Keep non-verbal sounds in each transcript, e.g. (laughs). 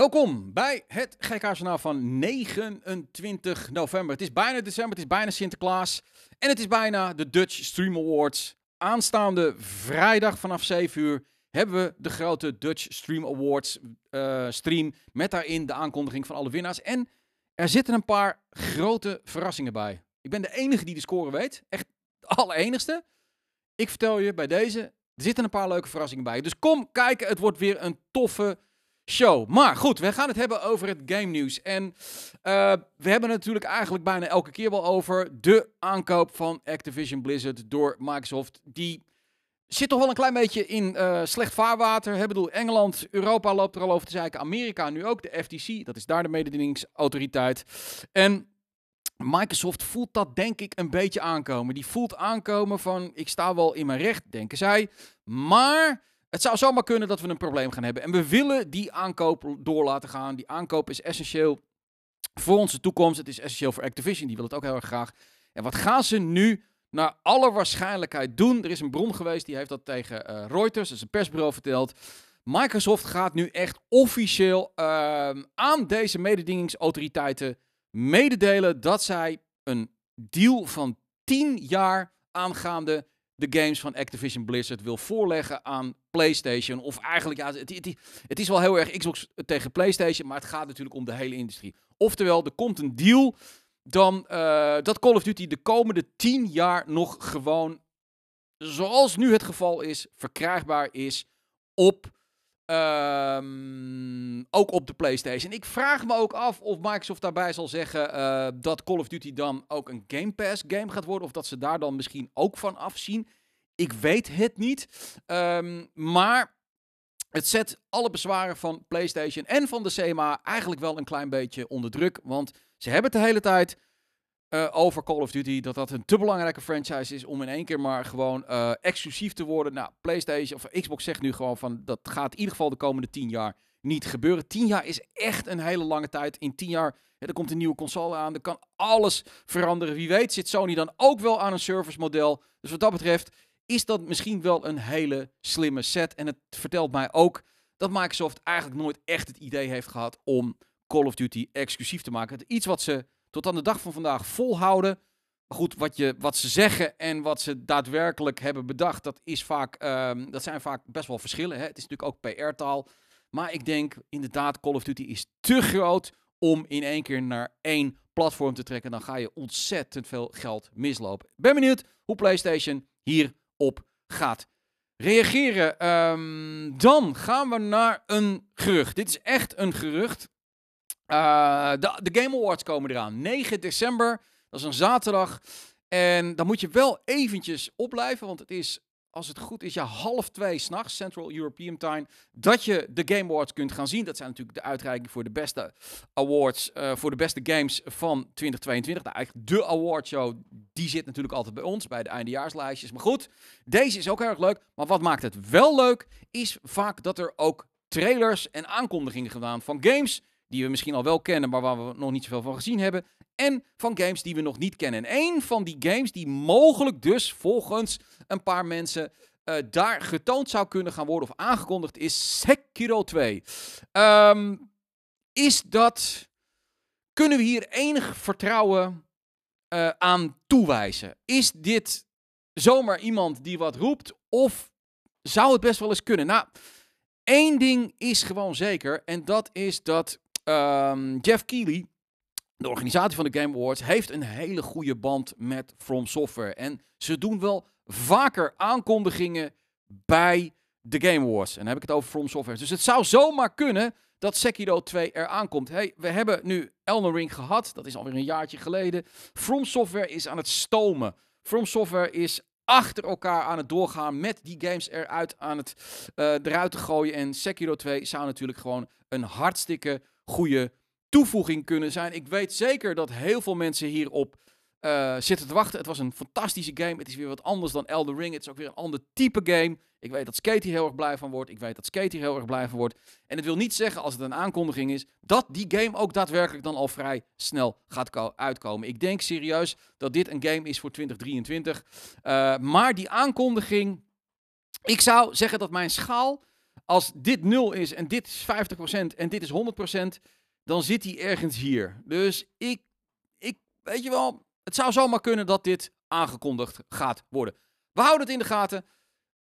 Welkom bij het GK-journaal van 29 november. Het is bijna december, het is bijna Sinterklaas en het is bijna de Dutch Stream Awards. Aanstaande vrijdag vanaf 7 uur hebben we de grote Dutch Stream Awards uh, stream met daarin de aankondiging van alle winnaars. En er zitten een paar grote verrassingen bij. Ik ben de enige die de score weet, echt de allerenigste. Ik vertel je bij deze, er zitten een paar leuke verrassingen bij. Dus kom kijken, het wordt weer een toffe show. Maar goed, we gaan het hebben over het game nieuws. En uh, we hebben het natuurlijk eigenlijk bijna elke keer wel over de aankoop van Activision Blizzard door Microsoft. Die zit toch wel een klein beetje in uh, slecht vaarwater. Ik bedoel, Engeland, Europa loopt er al over te zeiken. Amerika nu ook, de FTC, dat is daar de mededingingsautoriteit. En Microsoft voelt dat denk ik een beetje aankomen. Die voelt aankomen van, ik sta wel in mijn recht, denken zij. Maar het zou zomaar kunnen dat we een probleem gaan hebben. En we willen die aankoop door laten gaan. Die aankoop is essentieel voor onze toekomst. Het is essentieel voor Activision. Die wil het ook heel erg graag. En wat gaan ze nu naar alle waarschijnlijkheid doen? Er is een bron geweest die heeft dat tegen uh, Reuters, dat is een persbureau, verteld. Microsoft gaat nu echt officieel uh, aan deze mededingingsautoriteiten mededelen dat zij een deal van 10 jaar aangaande de games van Activision Blizzard wil voorleggen aan PlayStation. Of eigenlijk, ja, het, is wel heel erg Xbox tegen PlayStation, maar het gaat natuurlijk om de hele industrie. Oftewel, er komt een deal dan uh, dat Call of Duty de komende 10 jaar nog gewoon, zoals nu het geval is, verkrijgbaar is op Um, ook op de PlayStation. Ik vraag me ook af of Microsoft daarbij zal zeggen uh, dat Call of Duty dan ook een Game Pass game gaat worden. Of dat ze daar dan misschien ook van afzien. Ik weet het niet. Um, maar het zet alle bezwaren van PlayStation en van de CMA eigenlijk wel een klein beetje onder druk. Want ze hebben het de hele tijd uh, over Call of Duty. Dat dat een te belangrijke franchise is om in één keer maar gewoon uh, exclusief te worden. Nou, PlayStation of Xbox zegt nu gewoon van dat gaat in ieder geval de komende tien jaar niet gebeuren. Tien jaar is echt een hele lange tijd. In tien jaar, ja, er komt een nieuwe console aan. Er kan alles veranderen. Wie weet zit Sony dan ook wel aan een service model. Dus wat dat betreft is dat misschien wel een hele slimme set. En het vertelt mij ook dat Microsoft eigenlijk nooit echt het idee heeft gehad om Call of Duty exclusief te maken. Iets wat ze tot aan de dag van vandaag volhouden. Goed, wat, je, wat ze zeggen en wat ze daadwerkelijk hebben bedacht, dat, is vaak, um, dat zijn vaak best wel verschillen. Hè? Het is natuurlijk ook PR-taal. Maar ik denk inderdaad, Call of Duty is te groot om in één keer naar één platform te trekken. Dan ga je ontzettend veel geld mislopen. Ben benieuwd hoe PlayStation hierop gaat reageren. Um, dan gaan we naar een gerucht. Dit is echt een gerucht. Uh, de, de, Game Awards komen eraan. 9 december, dat is een zaterdag. En dan moet je wel eventjes opblijven, want het is, als het goed is, ja, half twee s'nachts, Central European Time, dat je de Game Awards kunt gaan zien. Dat zijn natuurlijk de uitreikingen voor de beste awards, uh, voor de beste games van 2022. Nou, eigenlijk de awardshow, die zit natuurlijk altijd bij ons, bij de eindejaarslijstjes. Maar goed, deze is ook erg leuk. Maar wat maakt het wel leuk, is vaak dat er ook trailers en aankondigingen gedaan van games die we misschien al wel kennen, maar waar we nog niet zoveel van gezien hebben. En van games die we nog niet kennen. En van die games die mogelijk dus volgens een paar mensen uh, daar getoond zou kunnen gaan worden of aangekondigd is Sekiro 2. Um, ehm, is dat... Kunnen we hier enig vertrouwen uh, aan toewijzen? Is dit zomaar iemand die wat roept of zou het best wel eens kunnen? Nou, één ding is gewoon zeker en dat is dat Um, Jeff Keighley, de organisatie van de Game Awards, heeft een hele goede band met From Software. En ze doen wel vaker aankondigingen bij de Game Awards. En dan heb ik het over From Software. Dus het zou zomaar kunnen dat Sekiro 2 eraan komt. Hey, we hebben nu Elden Ring gehad. Dat is alweer een jaartje geleden. From Software is aan het stomen. From Software is achter elkaar aan het doorgaan met die games eruit aan het uh, eruit te gooien. En Sekiro 2 zou natuurlijk gewoon een hartstikke goede toevoeging kunnen zijn. Ik weet zeker dat heel veel mensen hierop uh, zitten te wachten. Het was een fantastische game. Het is weer wat anders dan Elden Ring. Het is ook weer een ander type game. Ik weet dat Skate heel erg blij van wordt. Ik weet dat Skate hier heel erg blij van wordt. En het wil niet zeggen, als het een aankondiging is, dat die game ook daadwerkelijk dan al vrij snel gaat uitkomen. Ik denk serieus dat dit een game is voor 2023. Uh, eh, maar die aankondiging, ik zou zeggen dat mijn schaal Als dit 0 is en dit is 50% en dit is 100%, dan zit hij ergens hier. Dus ik, ik, weet je wel, het zou zomaar kunnen dat dit aangekondigd gaat worden. We houden het in de gaten.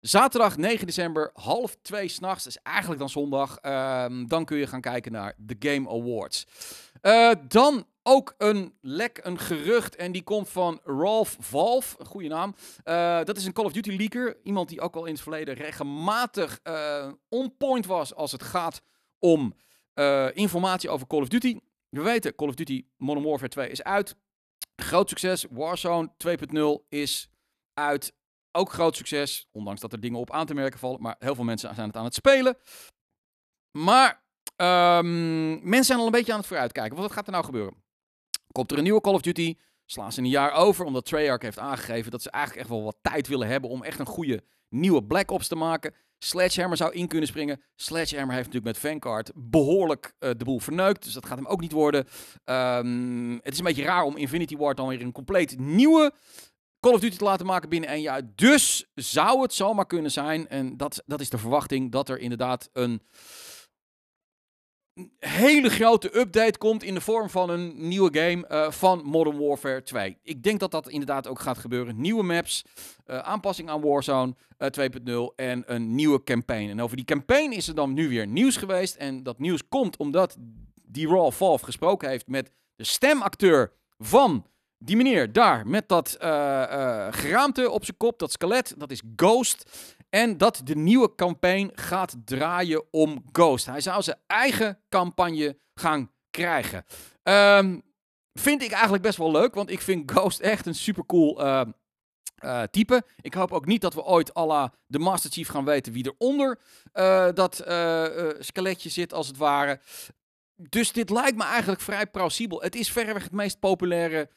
Zaterdag 9 december, half twee s'nachts, dat is eigenlijk dan zondag. Ehm, dan kun je gaan kijken naar de Game Awards. Uh, dan ook een lek, een gerucht. En die komt van Ralph Valve, een goede naam. Uh, dat is een Call of Duty leaker. Iemand die ook al in het verleden regelmatig uh, on point was als het gaat om informatie over Call of Duty. We weten, Call of Duty Modern Warfare 2 is uit. Groot succes. Warzone 2.0 is uit. Ook groot succes. Ondanks dat er dingen op aan te merken vallen. Maar heel veel mensen zijn het aan het spelen. Maar um, mensen zijn al een beetje aan het vooruitkijken. Wat gaat er nou gebeuren? Komt er een nieuwe Call of Duty? Slaan ze een jaar over, omdat Treyarch heeft aangegeven dat ze eigenlijk echt wel wat tijd willen hebben om echt een goede nieuwe Black Ops te maken. Sledgehammer zou in kunnen springen. Sledgehammer heeft natuurlijk met Vanguard behoorlijk uh, de boel verneukt. Dus dat gaat hem ook niet worden. Um, het is een beetje raar om Infinity Ward dan weer een compleet nieuwe Call of Duty te laten maken binnen een jaar. Dus zou het zomaar kunnen zijn, en dat, dat is de verwachting, dat er inderdaad een hele grote update komt in de vorm van een nieuwe game uh, van Modern Warfare 2. Ik denk dat dat inderdaad ook gaat gebeuren. Nieuwe maps, uh, aanpassing aan Warzone uh, eh, 2.0 en een nieuwe campaign. En over die campaign is er dan nu weer nieuws geweest. En dat nieuws komt omdat die Raw Valve gesproken heeft met de stemacteur van die meneer daar met dat geraamte op zijn kop, dat skelet, dat is Ghost. En dat de nieuwe campagne gaat draaien om Ghost. Hij zou zijn eigen campagne gaan krijgen. Um, vind ik eigenlijk best wel leuk, want ik vind Ghost echt een super cool uh, type. Ik hoop ook niet dat we ooit à la de Master Chief gaan weten wie eronder uh, dat skeletje zit, als het ware. Dus dit lijkt me eigenlijk vrij plausibel. Het is verreweg het meest populaire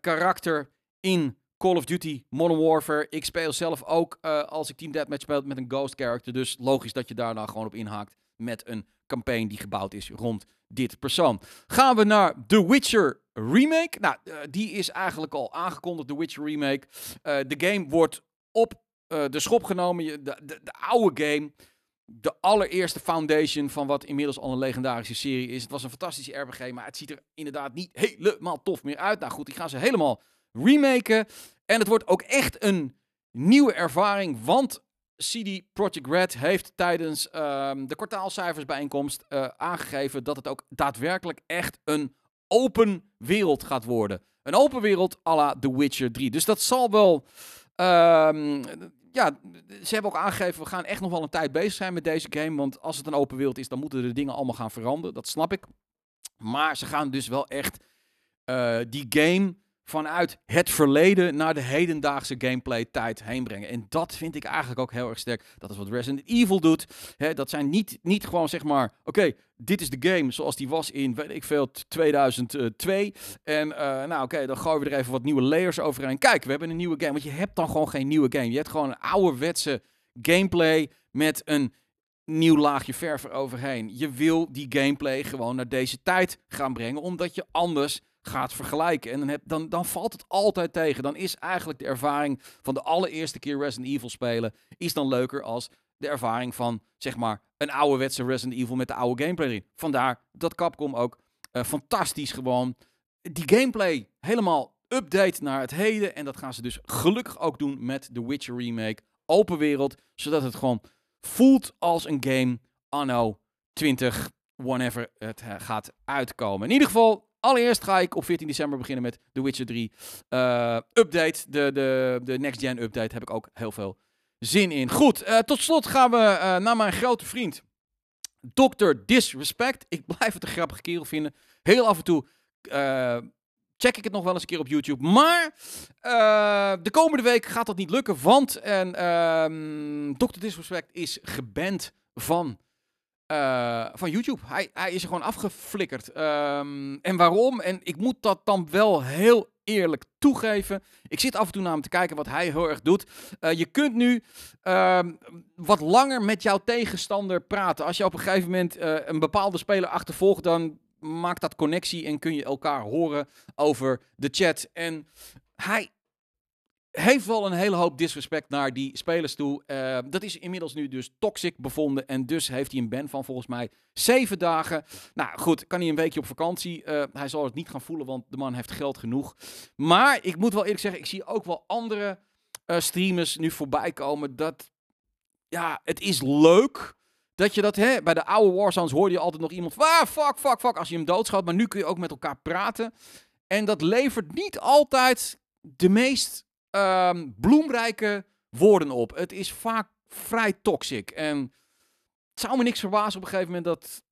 karakter in Call of Duty, Modern Warfare. Ik speel zelf ook uh, als ik Team Deathmatch speel met een Ghost character. Dus logisch dat je daar nou gewoon op inhaakt met een campaign die gebouwd is rond dit persoon. Gaan we naar The Witcher Remake. Nou, uh, die is eigenlijk al aangekondigd, The Witcher Remake. Uh, de game wordt op de schop genomen. De, de, de oude game de allereerste foundation van wat inmiddels al een legendarische serie is. Het was een fantastische RPG, maar het ziet er inderdaad niet helemaal tof meer uit. Nou goed, die gaan ze helemaal remaken. En het wordt ook echt een nieuwe ervaring, want CD Projekt Red heeft tijdens um, de kwartaalcijfersbijeenkomst uh, aangegeven dat het ook daadwerkelijk echt een open wereld gaat worden. Een open wereld à la The Witcher 3. Dus dat zal wel... Um, ja, ze hebben ook aangegeven, we gaan echt nog wel een tijd bezig zijn met deze game. Want als het een open wereld is, dan moeten de dingen allemaal gaan veranderen. Dat snap ik. Maar ze gaan dus wel echt uh, die game vanuit het verleden naar de hedendaagse gameplay tijd heen brengen. En dat vind ik eigenlijk ook heel erg sterk. Dat is wat Resident Evil doet. dat zijn niet, niet gewoon zeg maar, oké, dit is de game zoals die was in, weet ik veel, 2002. En uh, nou oké, dan gooien we er even wat nieuwe layers overheen. Kijk, we hebben een nieuwe game. Want je hebt dan gewoon geen nieuwe game. Je hebt gewoon een ouderwetse gameplay met een nieuw laagje verf eroverheen. Je wil die gameplay gewoon naar deze tijd gaan brengen, omdat je anders gaat vergelijken. En dan, heb, dan, dan valt het altijd tegen. Dan is eigenlijk de ervaring van de allereerste keer Resident Evil spelen... is dan leuker als de ervaring van, zeg maar, een ouderwetse Resident Evil met de oude gameplay Vandaar dat Capcom ook uh, fantastisch gewoon die gameplay helemaal update naar het heden. En dat gaan ze dus gelukkig ook doen met The Witcher Remake. Open wereld, zodat het gewoon voelt als een game anno 20, whenever het eh, gaat uitkomen. In ieder geval, Allereerst ga ik op 14 december beginnen met The Witcher 3 uh, eh, update. De, de, de next gen update heb ik ook heel veel zin in. Goed, uh, tot slot gaan we uh, naar mijn grote vriend Dr. Disrespect. Ik (laughs) blijf het een grappige kerel vinden. Heel af en toe check ik het nog wel eens een keer op YouTube. Maar de komende week gaat dat niet lukken, want en, ehm, Dr. Disrespect is geband van uh, van YouTube. Hij, hij is er gewoon afgeflikkerd. Um, en waarom? En ik moet dat dan wel heel eerlijk toegeven. Ik zit af en toe naar hem te kijken wat hij heel erg doet. Uh, je kunt nu uh, wat langer met jouw tegenstander praten. Als je op een gegeven moment uh, een bepaalde speler achtervolgt, dan maakt dat connectie en kun je elkaar horen over de chat. En hij heeft wel een hele hoop disrespect naar die spelers toe. Uh, dat is inmiddels nu dus toxic bevonden. En dus heeft hij een ban van volgens mij zeven dagen. Nou goed, kan hij een weekje op vakantie. Uh, hij zal het niet gaan voelen, want de man heeft geld genoeg. Maar ik moet wel eerlijk zeggen, ik zie ook wel andere uh, streamers nu voorbij komen. Dat, ja, het is leuk dat je dat, hè, bij de oude Warzones hoorde je altijd nog iemand van, ah, fuck, fuck, fuck, als je hem doodschoot. Maar nu kun je ook met elkaar praten. En dat levert niet altijd de meest um, bloemrijke woorden op. Het is vaak vrij toxic. En het zou me niks verbazen op een gegeven moment dat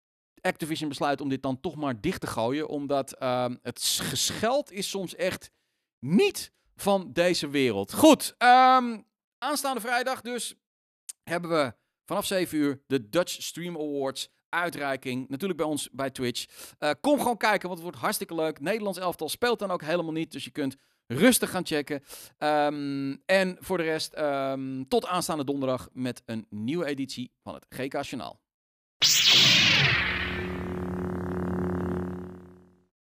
Activision besluit om dit dan toch maar dicht te gooien. Omdat um, het gescheld is soms echt niet van deze wereld. Goed, um, aanstaande vrijdag dus hebben we vanaf 7 uur de Dutch Stream Awards uitreiking. Natuurlijk bij ons bij Twitch. Uh, kom gewoon kijken, want het wordt hartstikke leuk. Nederlands elftal speelt dan ook helemaal niet. Dus je kunt rustig gaan checken. Um, en voor de rest, um, tot aanstaande donderdag met een nieuwe editie van het GK Journaal.